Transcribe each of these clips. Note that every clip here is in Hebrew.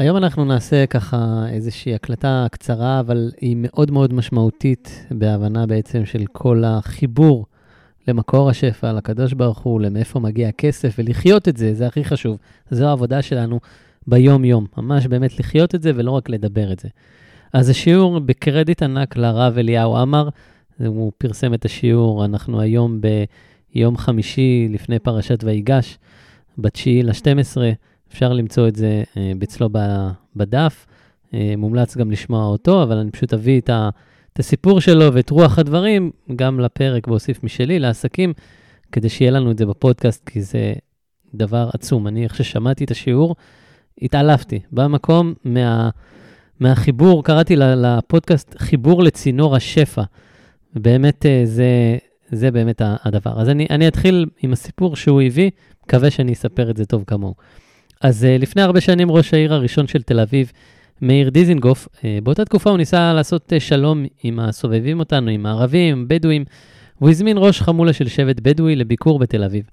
היום אנחנו נעשה ככה איזושהי הקלטה קצרה, אבל היא מאוד מאוד משמעותית בהבנה בעצם של כל החיבור למקור השפע, לקדוש ברוך הוא, למאיפה מגיע הכסף, ולחיות את זה, זה הכי חשוב. זו העבודה שלנו ביום-יום, ממש באמת לחיות את זה ולא רק לדבר את זה. אז השיעור בקרדיט ענק לרב אליהו עמר, הוא פרסם את השיעור, אנחנו היום ביום חמישי לפני פרשת ויגש, בתשיעי ל-12, אפשר למצוא את זה אה, אצלו בדף. אה, מומלץ גם לשמוע אותו, אבל אני פשוט אביא את, ה, את הסיפור שלו ואת רוח הדברים גם לפרק ואוסיף משלי, לעסקים, כדי שיהיה לנו את זה בפודקאסט, כי זה דבר עצום. אני, איך ששמעתי את השיעור, התעלפתי. במקום מה, מהחיבור, קראתי לפודקאסט חיבור לצינור השפע. באמת, אה, זה, זה באמת הדבר. אז אני, אני אתחיל עם הסיפור שהוא הביא, מקווה שאני אספר את זה טוב כמוהו. אז uh, לפני הרבה שנים ראש העיר הראשון של תל אביב, מאיר דיזינגוף, uh, באותה תקופה הוא ניסה לעשות uh, שלום עם הסובבים אותנו, עם הערבים, בדואים. הוא הזמין ראש חמולה של שבט בדואי לביקור בתל אביב.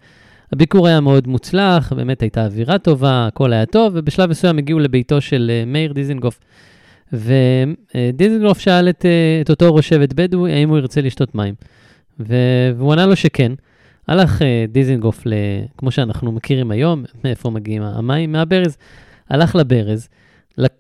הביקור היה מאוד מוצלח, באמת הייתה אווירה טובה, הכל היה טוב, ובשלב מסוים הגיעו לביתו של מאיר דיזינגוף. ודיזינגוף שאל את, את אותו ראש שבט בדואי האם הוא ירצה לשתות מים. והוא ענה לו שכן. הלך uh, דיזינגוף, ל... כמו שאנחנו מכירים היום, מאיפה מגיעים המים? מהברז. הלך לברז,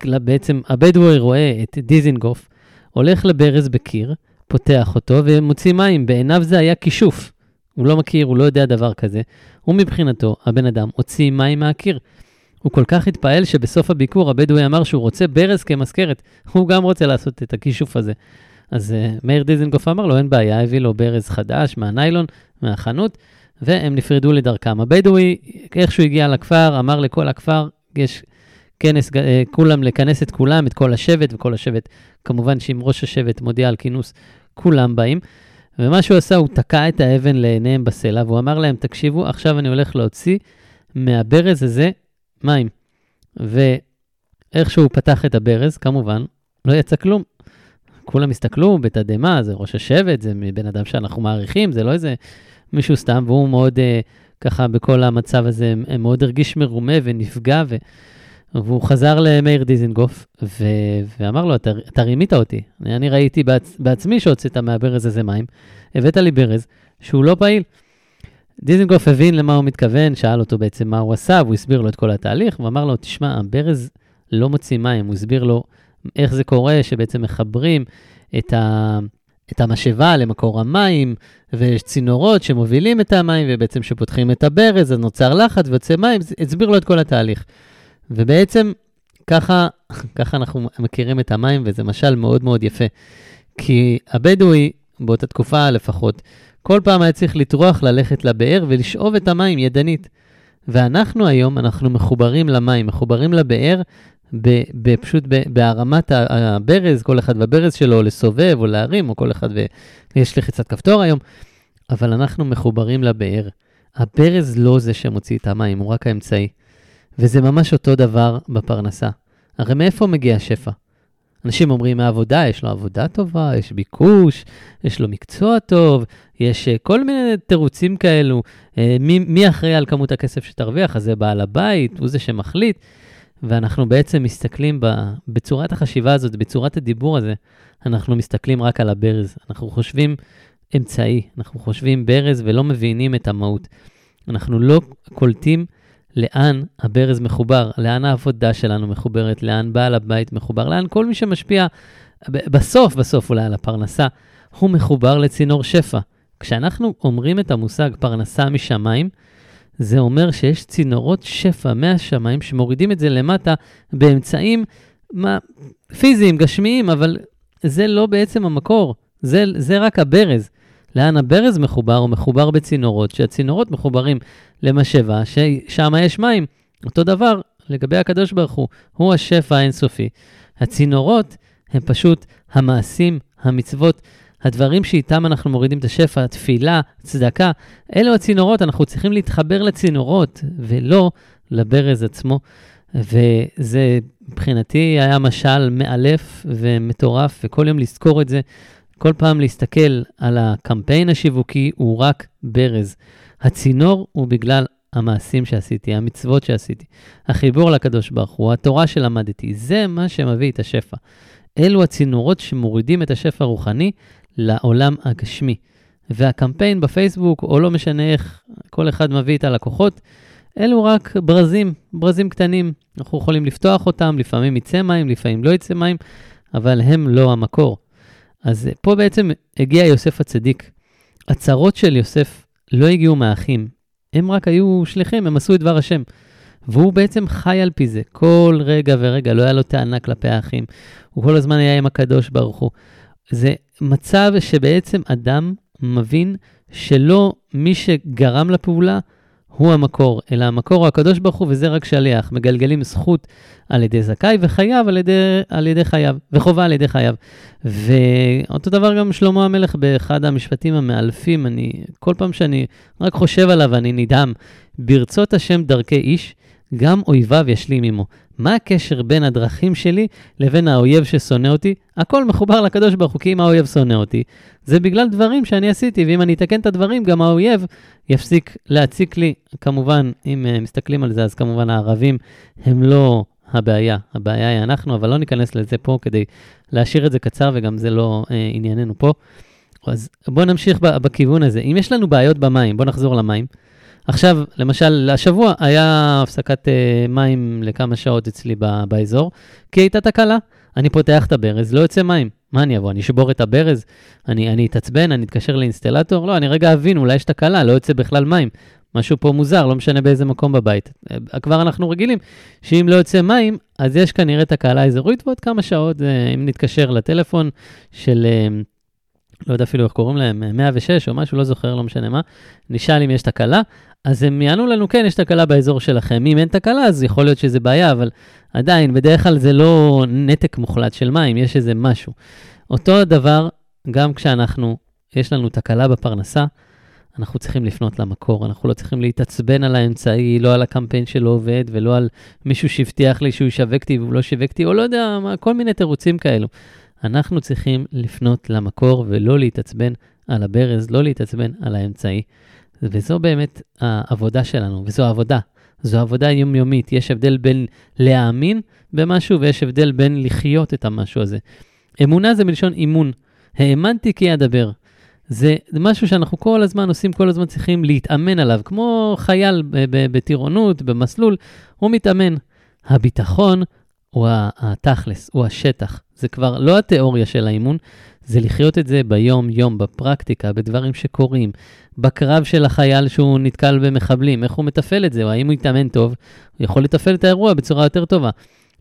בעצם הבדואי רואה את דיזינגוף, הולך לברז בקיר, פותח אותו ומוציא מים. בעיניו זה היה כישוף. הוא לא מכיר, הוא לא יודע דבר כזה. הוא מבחינתו, הבן אדם, הוציא מים מהקיר. הוא כל כך התפעל שבסוף הביקור הבדואי אמר שהוא רוצה ברז כמזכרת. הוא גם רוצה לעשות את הכישוף הזה. אז uh, מאיר דיזנגוף אמר לו, אין בעיה, הביא לו ברז חדש מהניילון, מהחנות, והם נפרדו לדרכם. הבדואי, איך שהוא הגיע לכפר, אמר לכל הכפר, יש כנס, uh, כולם, לכנס את כולם, את כל השבט, וכל השבט, כמובן שאם ראש השבט מודיע על כינוס, כולם באים. ומה שהוא עשה, הוא תקע את האבן לעיניהם בסלע, והוא אמר להם, תקשיבו, עכשיו אני הולך להוציא מהברז הזה מים. ואיך שהוא פתח את הברז, כמובן, לא יצא כלום. כולם הסתכלו בתדהמה, זה ראש השבט, זה בן אדם שאנחנו מעריכים, זה לא איזה מישהו סתם, והוא מאוד, uh, ככה, בכל המצב הזה, מאוד הרגיש מרומה ונפגע, ו... והוא חזר למאיר דיזנגוף, ו... ואמר לו, אתה, אתה רימית אותי. אני ראיתי בעצ... בעצמי שהוצאת מהברז הזה מים, הבאת לי ברז שהוא לא פעיל. דיזנגוף הבין למה הוא מתכוון, שאל אותו בעצם מה הוא עשה, והוא הסביר לו את כל התהליך, ואמר לו, תשמע, הברז לא מוציא מים, הוא הסביר לו איך זה קורה שבעצם מחברים את, ה, את המשאבה למקור המים, ויש צינורות שמובילים את המים, ובעצם כשפותחים את הברז, אז נוצר לחץ ויוצא מים, הסביר לו את כל התהליך. ובעצם ככה, ככה אנחנו מכירים את המים, וזה משל מאוד מאוד יפה. כי הבדואי, באותה תקופה לפחות, כל פעם היה צריך לטרוח ללכת לבאר ולשאוב את המים ידנית. ואנחנו היום, אנחנו מחוברים למים, מחוברים לבאר, פשוט בהרמת הברז, כל אחד בברז שלו, לסובב או להרים, או כל אחד, ויש לחיצת כפתור היום, אבל אנחנו מחוברים לבאר. הברז לא זה שמוציא את המים, הוא רק האמצעי. וזה ממש אותו דבר בפרנסה. הרי מאיפה מגיע השפע? אנשים אומרים מהעבודה, יש לו עבודה טובה, יש ביקוש, יש לו מקצוע טוב, יש uh, כל מיני תירוצים כאלו. Uh, מי, מי אחראי על כמות הכסף שתרוויח? אז זה בעל הבית, הוא זה שמחליט. ואנחנו בעצם מסתכלים ב, בצורת החשיבה הזאת, בצורת הדיבור הזה, אנחנו מסתכלים רק על הברז. אנחנו חושבים אמצעי, אנחנו חושבים ברז ולא מבינים את המהות. אנחנו לא קולטים לאן הברז מחובר, לאן העבודה שלנו מחוברת, לאן בעל הבית מחובר, לאן כל מי שמשפיע, בסוף, בסוף אולי על הפרנסה, הוא מחובר לצינור שפע. כשאנחנו אומרים את המושג פרנסה משמיים, זה אומר שיש צינורות שפע מהשמיים שמורידים את זה למטה באמצעים מה, פיזיים, גשמיים, אבל זה לא בעצם המקור, זה, זה רק הברז. לאן הברז מחובר? הוא מחובר בצינורות, שהצינורות מחוברים למשאבה, ששם יש מים. אותו דבר לגבי הקדוש ברוך הוא, הוא השפע האינסופי. הצינורות הם פשוט המעשים, המצוות, הדברים שאיתם אנחנו מורידים את השפע, התפילה, צדקה, אלו הצינורות, אנחנו צריכים להתחבר לצינורות ולא לברז עצמו. וזה מבחינתי היה משל מאלף ומטורף, וכל יום לזכור את זה, כל פעם להסתכל על הקמפיין השיווקי הוא רק ברז. הצינור הוא בגלל המעשים שעשיתי, המצוות שעשיתי, החיבור לקדוש ברוך הוא, התורה שלמדתי, זה מה שמביא את השפע. אלו הצינורות שמורידים את השפע הרוחני לעולם הגשמי. והקמפיין בפייסבוק, או לא משנה איך כל אחד מביא את הלקוחות, אלו רק ברזים, ברזים קטנים. אנחנו יכולים לפתוח אותם, לפעמים יצא מים, לפעמים לא יצא מים, אבל הם לא המקור. אז פה בעצם הגיע יוסף הצדיק. הצרות של יוסף לא הגיעו מהאחים, הם רק היו שליחים, הם עשו את דבר השם. והוא בעצם חי על פי זה, כל רגע ורגע, לא היה לו טענה כלפי האחים. הוא כל הזמן היה עם הקדוש ברוך הוא. זה מצב שבעצם אדם מבין שלא מי שגרם לפעולה הוא המקור, אלא המקור הוא הקדוש ברוך הוא, וזה רק שליח. מגלגלים זכות על ידי זכאי וחייב על ידי, על ידי חייב, וחובה על ידי חייב. ואותו דבר גם שלמה המלך באחד המשפטים המאלפים, אני, כל פעם שאני רק חושב עליו, אני נדהם. ברצות השם דרכי איש, גם אויביו ישלים עמו. מה הקשר בין הדרכים שלי לבין האויב ששונא אותי? הכל מחובר לקדוש ברוך הוא, כי אם האויב שונא אותי, זה בגלל דברים שאני עשיתי, ואם אני אתקן את הדברים, גם האויב יפסיק להציק לי. כמובן, אם uh, מסתכלים על זה, אז כמובן הערבים הם לא הבעיה, הבעיה היא אנחנו, אבל לא ניכנס לזה פה כדי להשאיר את זה קצר, וגם זה לא uh, ענייננו פה. אז בואו נמשיך בכיוון הזה. אם יש לנו בעיות במים, בואו נחזור למים. עכשיו, למשל, השבוע היה הפסקת uh, מים לכמה שעות אצלי ב- באזור, כי הייתה תקלה. אני פותח את הברז, לא יוצא מים. מה אני אבוא, אני אשבור את הברז? אני, אני אתעצבן, אני אתקשר לאינסטלטור? לא, אני רגע אבין, אולי יש תקלה, לא יוצא בכלל מים. משהו פה מוזר, לא משנה באיזה מקום בבית. אה, כבר אנחנו רגילים שאם לא יוצא מים, אז יש כנראה תקלה אזורית, ועוד כמה שעות, אה, אם נתקשר לטלפון של... לא יודע אפילו איך קוראים להם, 106 או משהו, לא זוכר, לא משנה מה, נשאל אם יש תקלה, אז הם יענו לנו, כן, יש תקלה באזור שלכם. אם אין תקלה, אז יכול להיות שזה בעיה, אבל עדיין, בדרך כלל זה לא נתק מוחלט של מים, יש איזה משהו. אותו דבר, גם כשאנחנו, יש לנו תקלה בפרנסה, אנחנו צריכים לפנות למקור, אנחנו לא צריכים להתעצבן על האמצעי, לא על הקמפיין שלא עובד, ולא על מישהו שהבטיח לי שהוא ישווקתי והוא לא שיווקתי, או לא יודע, מה, כל מיני תירוצים כאלו. אנחנו צריכים לפנות למקור ולא להתעצבן על הברז, לא להתעצבן על האמצעי. וזו באמת העבודה שלנו, וזו עבודה. זו עבודה יומיומית. יש הבדל בין להאמין במשהו ויש הבדל בין לחיות את המשהו הזה. אמונה זה מלשון אימון. האמנתי כי אדבר. זה משהו שאנחנו כל הזמן עושים, כל הזמן צריכים להתאמן עליו, כמו חייל בטירונות, במסלול, הוא מתאמן. הביטחון הוא התכלס, הוא השטח. זה כבר לא התיאוריה של האימון, זה לחיות את זה ביום-יום, בפרקטיקה, בדברים שקורים, בקרב של החייל שהוא נתקל במחבלים, איך הוא מתפעל את זה, או האם הוא יתאמן טוב, הוא יכול לתפעל את האירוע בצורה יותר טובה.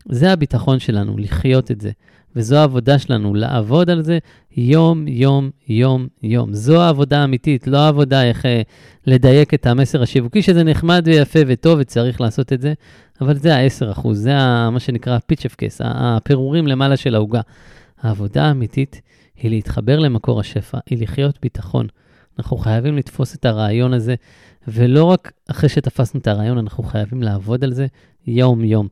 זה הביטחון שלנו, לחיות את זה. וזו העבודה שלנו, לעבוד על זה יום, יום, יום, יום. זו העבודה האמיתית, לא העבודה איך אה, לדייק את המסר השיווקי, שזה נחמד ויפה וטוב וצריך לעשות את זה, אבל זה ה-10%, זה ה, מה שנקרא פיצ'ף קייס, הפירורים למעלה של העוגה. העבודה האמיתית היא להתחבר למקור השפע, היא לחיות ביטחון. אנחנו חייבים לתפוס את הרעיון הזה, ולא רק אחרי שתפסנו את הרעיון, אנחנו חייבים לעבוד על זה יום-יום.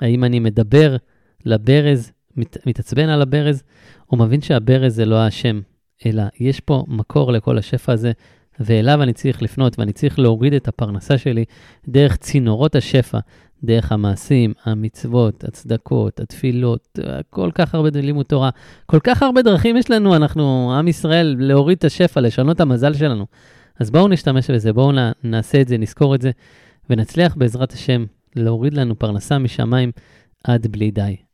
האם אני מדבר לברז, מת, מתעצבן על הברז, או מבין שהברז זה לא האשם, אלא יש פה מקור לכל השפע הזה, ואליו אני צריך לפנות, ואני צריך להוריד את הפרנסה שלי דרך צינורות השפע, דרך המעשים, המצוות, הצדקות, התפילות, כל כך הרבה לימוד תורה, כל כך הרבה דרכים יש לנו, אנחנו, עם ישראל, להוריד את השפע, לשנות את המזל שלנו. אז בואו נשתמש בזה, בואו נעשה את זה, נזכור את זה, ונצליח בעזרת השם להוריד לנו פרנסה משמיים עד בלי די.